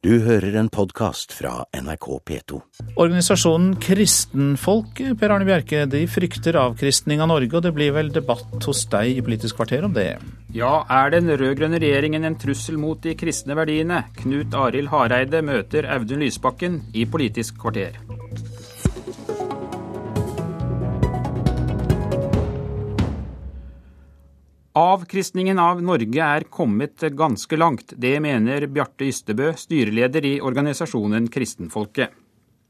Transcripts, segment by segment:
Du hører en podkast fra NRK P2. Organisasjonen Kristenfolk Per Arne Bjerke, de frykter avkristning av Norge, og det blir vel debatt hos deg i Politisk kvarter om det? Ja, er den rød-grønne regjeringen en trussel mot de kristne verdiene? Knut Arild Hareide møter Audun Lysbakken i Politisk kvarter. Avkristningen av Norge er kommet ganske langt. Det mener Bjarte Ystebø, styreleder i organisasjonen Kristenfolket.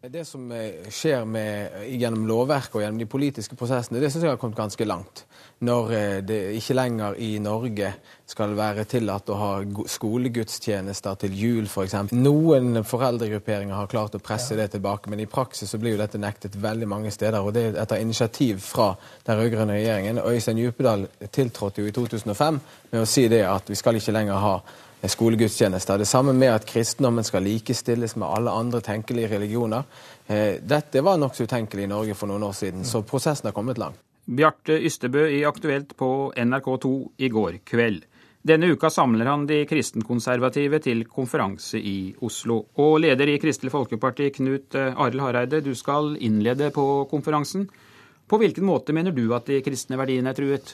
Det som eh, skjer med, gjennom lovverket og gjennom de politiske prosessene, det syns jeg har kommet ganske langt. Når eh, det ikke lenger i Norge skal være tillatt å ha skolegudstjenester til jul f.eks. For Noen foreldregrupperinger har klart å presse det tilbake, men i praksis så blir jo dette nektet veldig mange steder. Og det er etter initiativ fra den rød-grønne regjeringen. Øystein Djupedal tiltrådte jo i 2005 med å si det at vi skal ikke lenger ha skolegudstjenester. Det samme med at kristendommen skal likestilles med alle andre tenkelige religioner. Eh, dette var nokså utenkelig i Norge for noen år siden, så prosessen har kommet langt. Bjarte Ystebø i Aktuelt på NRK2 i går kveld. Denne uka samler han de kristenkonservative til konferanse i Oslo. Og leder i Kristelig Folkeparti, Knut Arild Hareide, du skal innlede på konferansen. På hvilken måte mener du at de kristne verdiene er truet?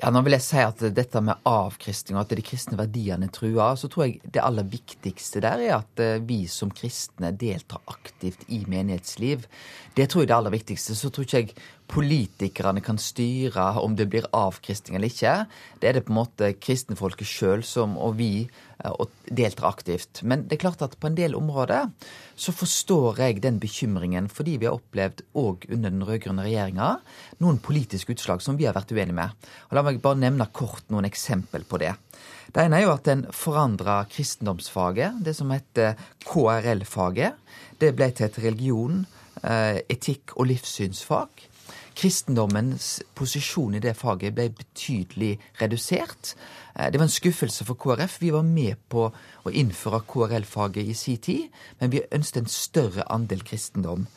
Ja, nå vil jeg si at dette med avkristning og at de kristne verdiene er trua, så tror jeg det aller viktigste der er at eh, vi som kristne deltar aktivt i menighetsliv. Det tror jeg det aller viktigste. Så tror ikke jeg politikerne kan styre om det blir avkristning eller ikke. Det er det på en måte kristenfolket sjøl som, og vi, eh, og deltar aktivt. Men det er klart at på en del områder så forstår jeg den bekymringen, fordi vi har opplevd òg under den rød-grønne regjeringa noen politiske utslag som vi har vært uenige med. Og La meg bare nevne kort noen eksempel på det. Det ene er jo at en forandra kristendomsfaget, det som heter KRL-faget. Det ble til et religion, eh, etikk og livssynsfag. Kristendommens posisjon i det faget ble betydelig redusert. Eh, det var en skuffelse for KrF. Vi var med på å innføre KRL-faget i sin tid, men vi ønsket en større andel kristendom.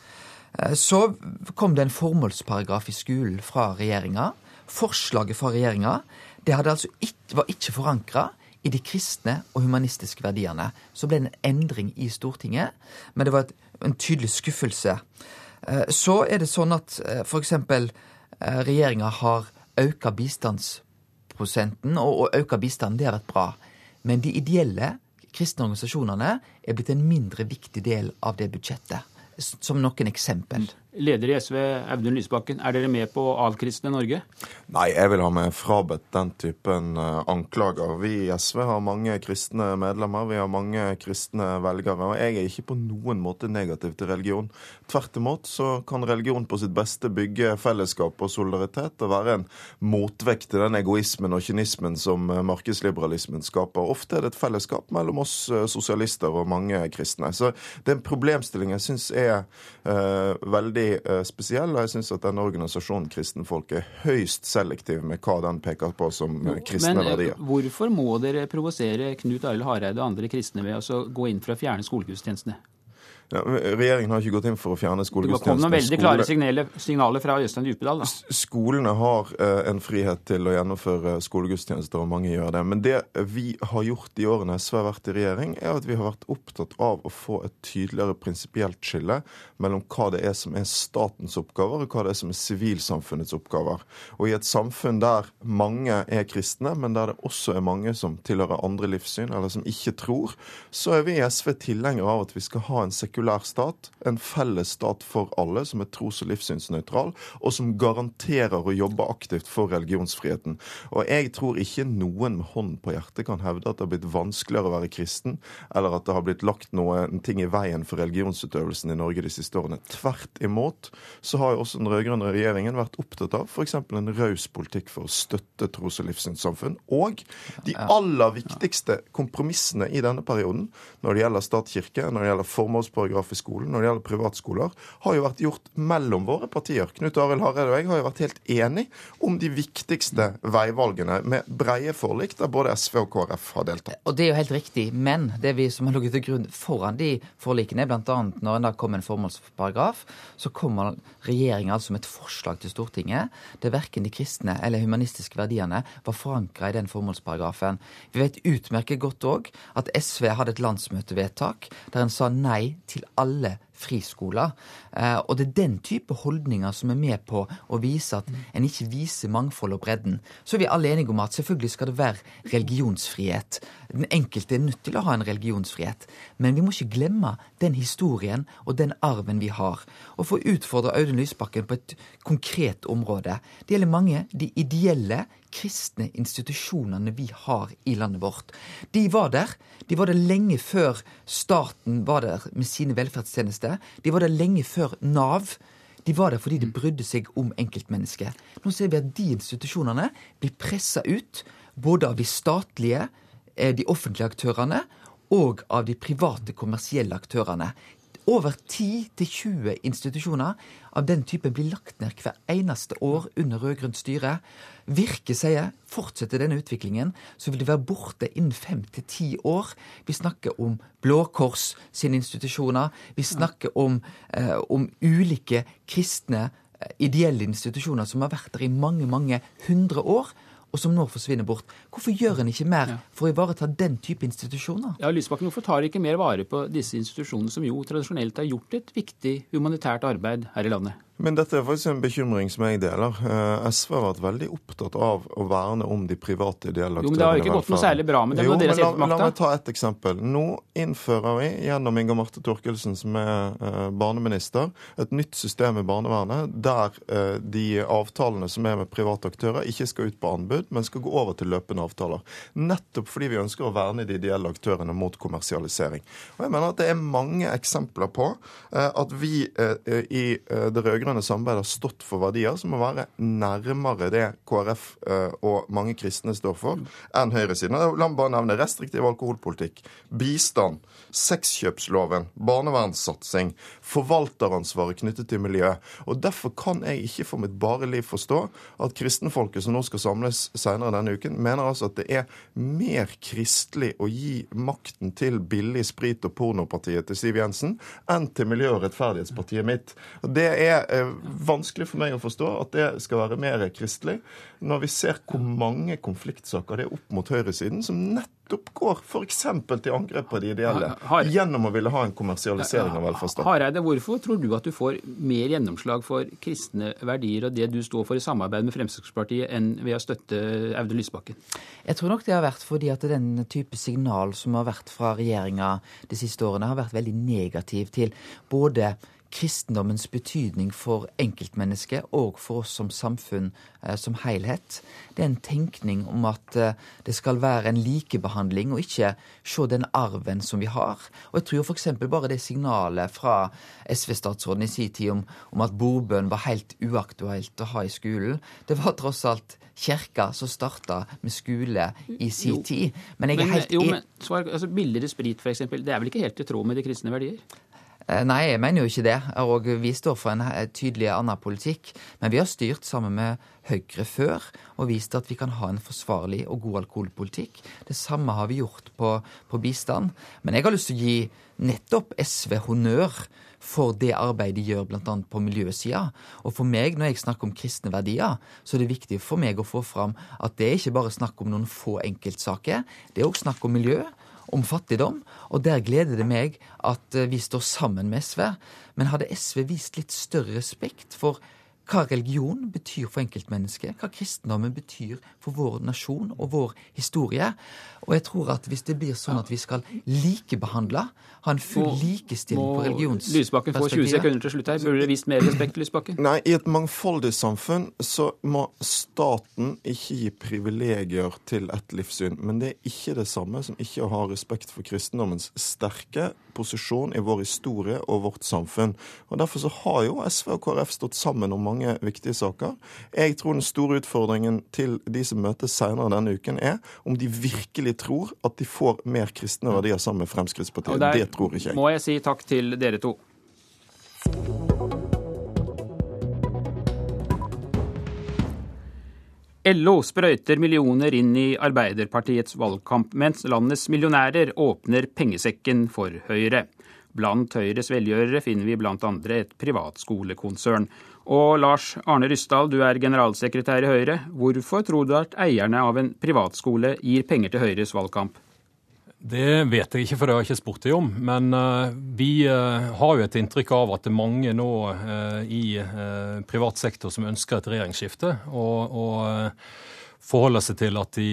Eh, så kom det en formålsparagraf i skolen fra regjeringa. Forslaget fra regjeringa altså var ikke forankra i de kristne og humanistiske verdiene. Så ble det en endring i Stortinget, men det var en tydelig skuffelse. Eh, så er det sånn at f.eks. regjeringa har auka bistandsprosenten, og auka bistanden, det har vært bra. Men de ideelle kristne organisasjonene er blitt en mindre viktig del av det budsjettet. Som noen eksempel. Leder i SV, Audun Lysbakken, er dere med på å avkristne Norge? Nei, jeg vil ha meg frabedt den typen uh, anklager. Vi i SV har mange kristne medlemmer, vi har mange kristne velgere. Og jeg er ikke på noen måte negativ til religion. Tvert imot så kan religion på sitt beste bygge fellesskap og solidaritet og være en motvekt til den egoismen og kynismen som uh, markedsliberalismen skaper. Ofte er det et fellesskap mellom oss uh, sosialister og mange kristne. Så det er en problemstilling jeg syns er veldig veldig spesiell, og jeg syns at denne organisasjonen Kristenfolk er høyst selektiv med hva den peker på som jo, kristne men, verdier. Hvorfor må dere provosere Knut Arild Hareide og andre kristne ved å gå inn for å fjerne skolegudstjenestene? Ja, regjeringen har ikke gått inn for å fjerne skolegudstjenesten. Det kom noen veldig klare signaler, signaler fra Øystein Djupedal. Skolene har eh, en frihet til å gjennomføre skolegudstjenester, og mange gjør det. Men det vi har gjort i årene SV har vært i regjering, er at vi har vært opptatt av å få et tydeligere prinsipielt skille mellom hva det er som er statens oppgaver, og hva det er som er sivilsamfunnets oppgaver. Og i et samfunn der mange er kristne, men der det også er mange som tilhører andre livssyn, eller som ikke tror, så er vi i SV tilhengere av at vi skal ha en sekulær sekulær stat, en felles stat for alle, som er tros- og livssynsnøytral, og som garanterer å jobbe aktivt for religionsfriheten. Og jeg tror ikke noen med hånd på hjertet kan hevde at det har blitt vanskeligere å være kristen, eller at det har blitt lagt noen ting i veien for religionsutøvelsen i Norge de siste årene. Tvert imot så har jo også den rød-grønne regjeringen vært opptatt av f.eks. en raus politikk for å støtte tros- og livssynssamfunn. Og de aller viktigste kompromissene i denne perioden, når det gjelder stat-kirke, når det gjelder formålsparagraf formålsparagraf i skolen når det gjelder privatskoler, har jo vært gjort mellom våre partier. Knut Arild Hareide og jeg har jo vært helt enig om de viktigste veivalgene, med breie forlik der både SV og KrF har deltatt. Og det er jo helt riktig, men det vi som har ligget til grunn foran de forlikene, bl.a. når en da kom en formålsparagraf, så kommer regjeringa altså med et forslag til Stortinget der verken de kristne eller humanistiske verdiene var forankra i den formålsparagrafen. Vi vet utmerket godt òg at SV hadde et landsmøtevedtak der en sa nei til alle friskoler. Eh, og det er den type holdninger som er med på å vise at en ikke viser mangfold og bredden. Så er vi alle enige om at selvfølgelig skal det være religionsfrihet. Den enkelte er nødt til å ha en religionsfrihet. Men vi må ikke glemme den historien og den arven vi har. Og for å utfordre Audun Lysbakken på et konkret område. Det gjelder mange de ideelle kristne institusjonene vi har i landet vårt. De var der. De var der lenge før staten var der med sine velferdstjenester. De var der lenge før Nav. De var der fordi de brydde seg om enkeltmennesket. Nå ser vi at de institusjonene blir pressa ut, både av de statlige, eh, de offentlige aktørene, og av de private kommersielle aktørene. Over 10-20 institusjoner av den typen blir lagt ned hver eneste år under rød-grønt styre. Virke sier fortsetter denne utviklingen, så vil de være borte innen fem til ti år. Vi snakker om Blå Kors sine institusjoner. Vi snakker om, eh, om ulike kristne eh, ideelle institusjoner som har vært der i mange, mange hundre år og som nå forsvinner bort. Hvorfor gjør en ikke mer for å ivareta den type institusjoner? Ja, Lysbakken, Hvorfor tar ikke mer vare på disse institusjonene, som jo tradisjonelt har gjort et viktig humanitært arbeid her i landet? Men dette er faktisk en bekymring som jeg deler. Eh, SV har vært veldig opptatt av å verne om de private ideelle aktørene. Jo, men Det har jo ikke gått noe særlig bra med det jo, men sitter La meg ta et eksempel. Nå innfører vi gjennom Inga Marte Torkelsen, som er eh, barneminister, et nytt system i barnevernet der eh, de avtalene som er med private aktører, ikke skal ut på anbud, men skal gå over til løpende avtaler. Nettopp fordi vi ønsker å verne de ideelle aktørene mot kommersialisering. Og jeg mener at det er mange eksempler på at vi i det rød-grønne samarbeidet har stått for verdier som må være nærmere det KrF eh, og mange kristne står for, enn høyresiden. La meg bare nevne restriktiv alkoholpolitikk, bistand, sexkjøpsloven, barnevernssatsing, forvalteransvaret knyttet til miljø. Og Derfor kan jeg ikke for mitt bare liv forstå at kristenfolket som nå skal samles senere denne uken, mener altså at det er mer kristelig å gi makten til billig sprit- og pornopartiet til Siv Jensen enn til miljø- og rettferdighetspartiet mitt. Det er eh, vanskelig for meg å forstå at det skal være mer kristelig, når vi ser hvor mange konfliktsaker det er opp mot høyresiden, som nettopp går f.eks. til angrep på de ideelle, Har- gjennom å ville ha en kommersialisering av velferdsstaten. Hareide, hvorfor tror du at du får mer gjennomslag for kristne verdier og det du står for i samarbeid med Fremskrittspartiet, enn ved å støtte Audun Lysbakken? Jeg tror nok det har vært fordi at den type signal som har vært fra regjeringa de siste årene, har vært veldig negativ til både kristendommens betydning for enkeltmennesket og for oss som samfunn eh, som helhet. Det er en tenkning om at eh, det skal være en likebehandling, og ikke se den arven som vi har. Og jeg tror f.eks. bare det signalet fra SV-statsråden i sin tid om, om at bordbønn var helt uaktuelt å ha i skolen, det var tross alt kirka som starta med skole i sin tid. Men jeg er Men, helt jo, men altså, Billigere sprit, f.eks., det er vel ikke helt i tråd med de kristne verdier? Eh, Nei, jeg mener jo ikke det. Og vi står for en tydelig annen politikk. Men vi har styrt sammen med Høyre før og vist at vi kan ha en forsvarlig og god alkoholpolitikk. Det samme har vi gjort på, på bistand. Men jeg har lyst til å gi nettopp SV honnør for det arbeidet de gjør bl.a. på miljøsida. Og for meg, når jeg snakker om kristne verdier, så er det viktig for meg å få fram at det er ikke bare snakk om noen få enkeltsaker. Det er òg snakk om miljø om fattigdom, og der gleder det meg at eh, vi står sammen med SV. Men hadde SV vist litt større respekt for hva religion betyr for enkeltmennesket, hva kristendommen betyr for vår nasjon og vår historie. Og jeg tror at hvis det blir sånn at vi skal likebehandle, ha en full Må- likestilling på religionsperspektivet Lysbakken får 20 sekunder til slutt her. Burde det vist mer respekt, Lysbakken? Nei, i et mangfoldig samfunn så må staten ikke gi privilegier til ett livssyn. Men det er ikke det samme som ikke å ha respekt for kristendommens sterke posisjon i vår historie og vårt samfunn. Og Derfor så har jo SV og KrF stått sammen om mange viktige saker. Jeg tror den store utfordringen til de som møtes senere denne uken, er om de virkelig tror at de får mer kristne verdier sammen med Fremskrittspartiet. Det tror ikke jeg. Må jeg si takk til dere to. LO sprøyter millioner inn i Arbeiderpartiets valgkamp, mens landets millionærer åpner pengesekken for Høyre. Blant Høyres velgjørere finner vi blant andre et privatskolekonsern. Og Lars Arne Ryssdal, du er generalsekretær i Høyre. Hvorfor tror du at eierne av en privatskole gir penger til Høyres valgkamp? Det vet jeg ikke, for det har jeg ikke spurt deg om. Men uh, vi uh, har jo et inntrykk av at det er mange nå uh, i privat sektor som ønsker et regjeringsskifte. Og, og forholder seg til at de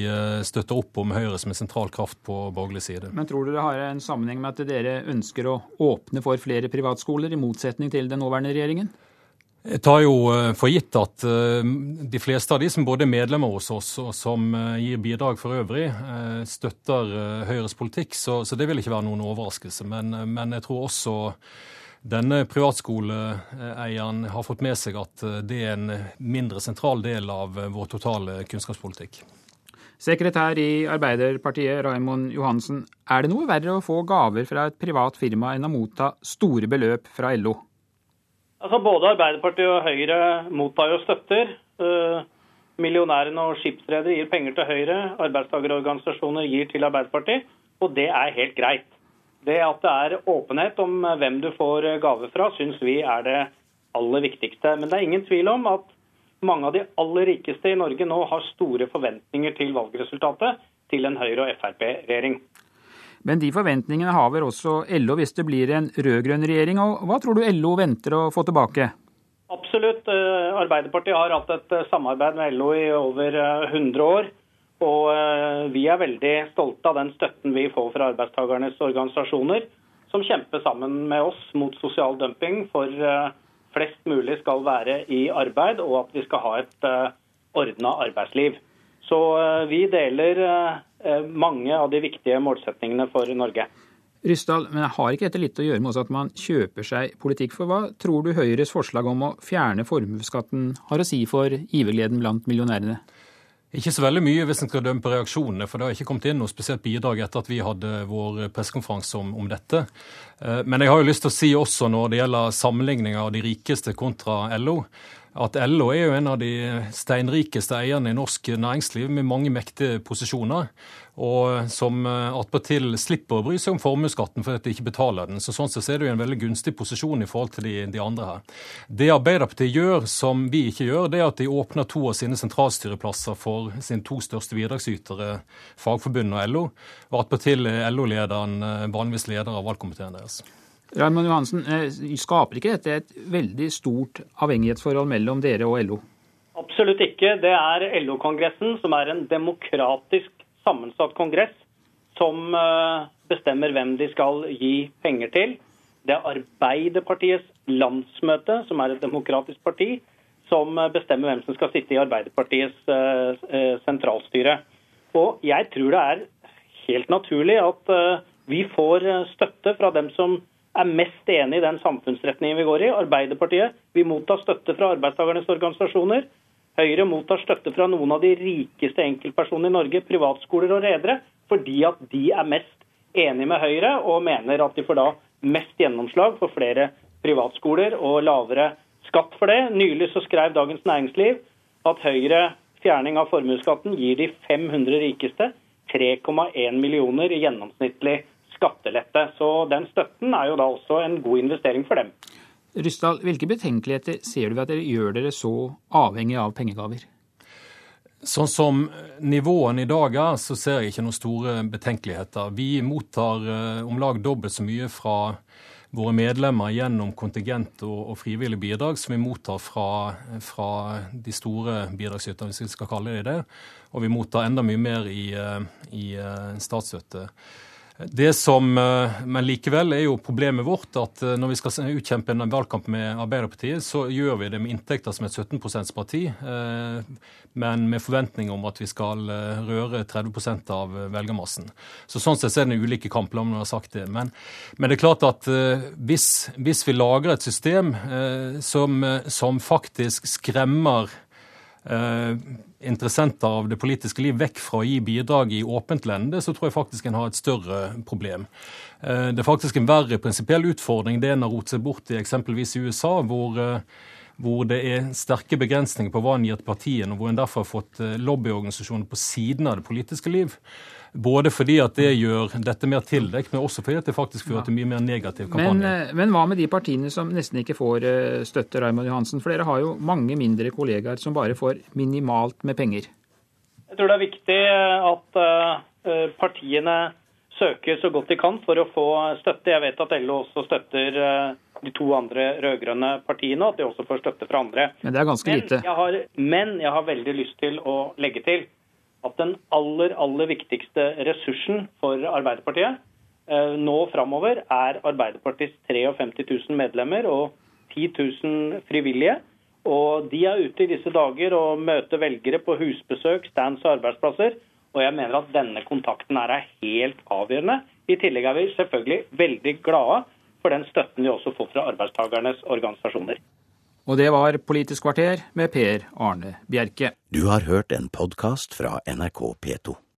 støtter opp om Høyre som en sentral kraft på borgerlig side. Men tror du det har en sammenheng med at dere ønsker å åpne for flere privatskoler, i motsetning til den nåværende regjeringen? Jeg tar jo eh, for gitt at eh, de fleste av de som både er medlemmer hos oss og som eh, gir bidrag for øvrig, støtter Høyres politikk, så, det vil ikke være noen overraskelse. Men, men, jeg tror også denne privatskoleeieren har fått med seg at det er en mindre sentral del av vår totale kunnskapspolitikk. Sekretær i Arbeiderpartiet, Raimond Johansen. Er det noe verre å få gaver fra et privat firma enn å motta store beløp fra LO? Altså Både Arbeiderpartiet og Høyre mottar jo støtter. Uh, millionærene og skipsredere gir penger til Høyre. Arbeidstakerorganisasjoner gir til Arbeiderpartiet. Og det er helt greit. Det at det er åpenhet om hvem du får gave fra, syns vi er det aller viktigste. Men det er ingen tvil om at mange av de aller rikeste i Norge nå har store forventninger til valgresultatet til en Høyre- og Frp-regjering. Men de forventningene har vel også LO hvis det blir en rød-grønn regjering. Og hva tror du LO venter å få tilbake? Absolutt. Eh, Arbeiderpartiet har hatt et eh, samarbeid med LO i over 100 eh, år. Og vi er veldig stolte av den støtten vi får fra arbeidstakernes organisasjoner, som kjemper sammen med oss mot sosial dumping for flest mulig skal være i arbeid, og at vi skal ha et ordna arbeidsliv. Så vi deler Eh, mange av de viktige målsetningene for Norge. Ryssdal, men jeg har ikke dette litt å gjøre med at man kjøper seg politikk? For hva tror du Høyres forslag om å fjerne formuesskatten har å si for givergleden blant millionærene? Ikke så veldig mye hvis en skal dømme på reaksjonene, for det har ikke kommet inn noe spesielt bidrag etter at vi hadde vår pressekonferanse om, om, dette. Eh, men jeg har jo lyst til å si også når det gjelder sammenligninger av de rikeste kontra LO, at LO er jo en av de steinrikeste eierne i norsk næringsliv med mange mektige posisjoner, og som eh, attpåtil slipper å bry seg om formuesskatten fordi de ikke betaler den. Så Sånn sett er det jo en veldig gunstig posisjon i forhold til de, de, andre her. Det Arbeiderpartiet gjør som vi ikke gjør, det er at de åpner to av sine sentralstyreplasser for sine to største bidragsytere, Fagforbundet og LO, og attpåtil er LO-lederen eh, vanligvis leder av valgkomiteen deres. Raymond Johansen, eh, skaper ikke dette et veldig stort avhengighetsforhold mellom dere og LO? Absolutt ikke. Det er LO-kongressen, som er en demokratisk sammensatt kongress, som eh, bestemmer hvem de skal gi penger til. Det er Arbeiderpartiets landsmøte, som er et demokratisk parti, som eh, bestemmer hvem som skal sitte i Arbeiderpartiets sentralstyre. Og jeg tror det er helt naturlig at vi får støtte fra dem som er mest enig i den samfunnsretningen vi går i. Arbeiderpartiet vi mottar støtte fra arbeidstakernes organisasjoner. Høyre mottar støtte fra noen av de rikeste enkeltpersonene i Norge, privatskoler og redere, fordi at de er mest enig med Høyre og mener at de får da mest gjennomslag for flere privatskoler og lavere skatt for det. Nylig så skrev Dagens Næringsliv at Høyre fjerning av formuesskatten gir de 500 rikeste 3,1 millioner i gjennomsnittlig skattelette. Så den støtten er jo da også en god investering for dem. Ryssdal, hvilke betenkeligheter ser du ved at dere gjør dere så avhengig av pengegaver? Sånn som nivåene i dag er, så ser jeg ikke noen store betenkeligheter. Vi mottar eh, om lag dobbelt så mye fra våre medlemmer gjennom kontingent og, og frivillige bidrag som vi mottar fra, fra de store bidragsyterne, hvis vi skal kalle det det. Og vi mottar enda mye mer i, eh, i eh, statsstøtte. Det som, eh, Men likevel er jo problemet vårt at eh, når vi skal utkjempe en valgkamp med Arbeiderpartiet, så gjør vi det med inntekter som et 17 %-parti, eh, men med forventning om at vi skal røre 30% av velgermassen. Så Sånn sett er det ulike kamp, om jeg har sagt det. Men, men, det er klart at hvis, hvis vi lager et system som, som faktisk skremmer interessenter av det politiske liv vekk fra å gi bidrag i åpent lende, så tror jeg faktisk en har et større problem. Eh, det er faktisk en verre prinsipiell utfordring det en har rotet seg bort i eksempelvis i USA, hvor, eh, hvor det er sterke begrensninger på hva en gir til partiene, og hvor en derfor har fått lobbyorganisasjoner på siden av det politiske liv. Både fordi at det gjør dette mer tildekt, men også fordi at det faktisk fører til mye mer negativ kampanje. Men, eh, men hva med de partiene som nesten ikke får eh, støtte, Raymond Johansen? For dere har jo mange mindre kollegaer som bare får minimalt med penger. Jeg tror det er viktig eh, at partiene søker så godt de kan for å få støtte. Jeg vet at LO også støtter de to andre rød-grønne partiene, og at de også får støtte fra andre. Men det er ganske lite. Men jeg har, men jeg har veldig lyst til å legge til at den aller, aller viktigste ressursen for Arbeiderpartiet eh, nå framover er Arbeiderpartiets 53 000 medlemmer og 10 000 frivillige. Og De er ute i disse dager og møter velgere på husbesøk, stands og arbeidsplasser. Og jeg mener at denne kontakten er helt avgjørende. I tillegg er vi selvfølgelig veldig glade for den støtten vi også får fra arbeidstakernes organisasjoner. Og det var Politisk kvarter med Per Arne Bjerke. Du har hørt en podkast fra NRK P2.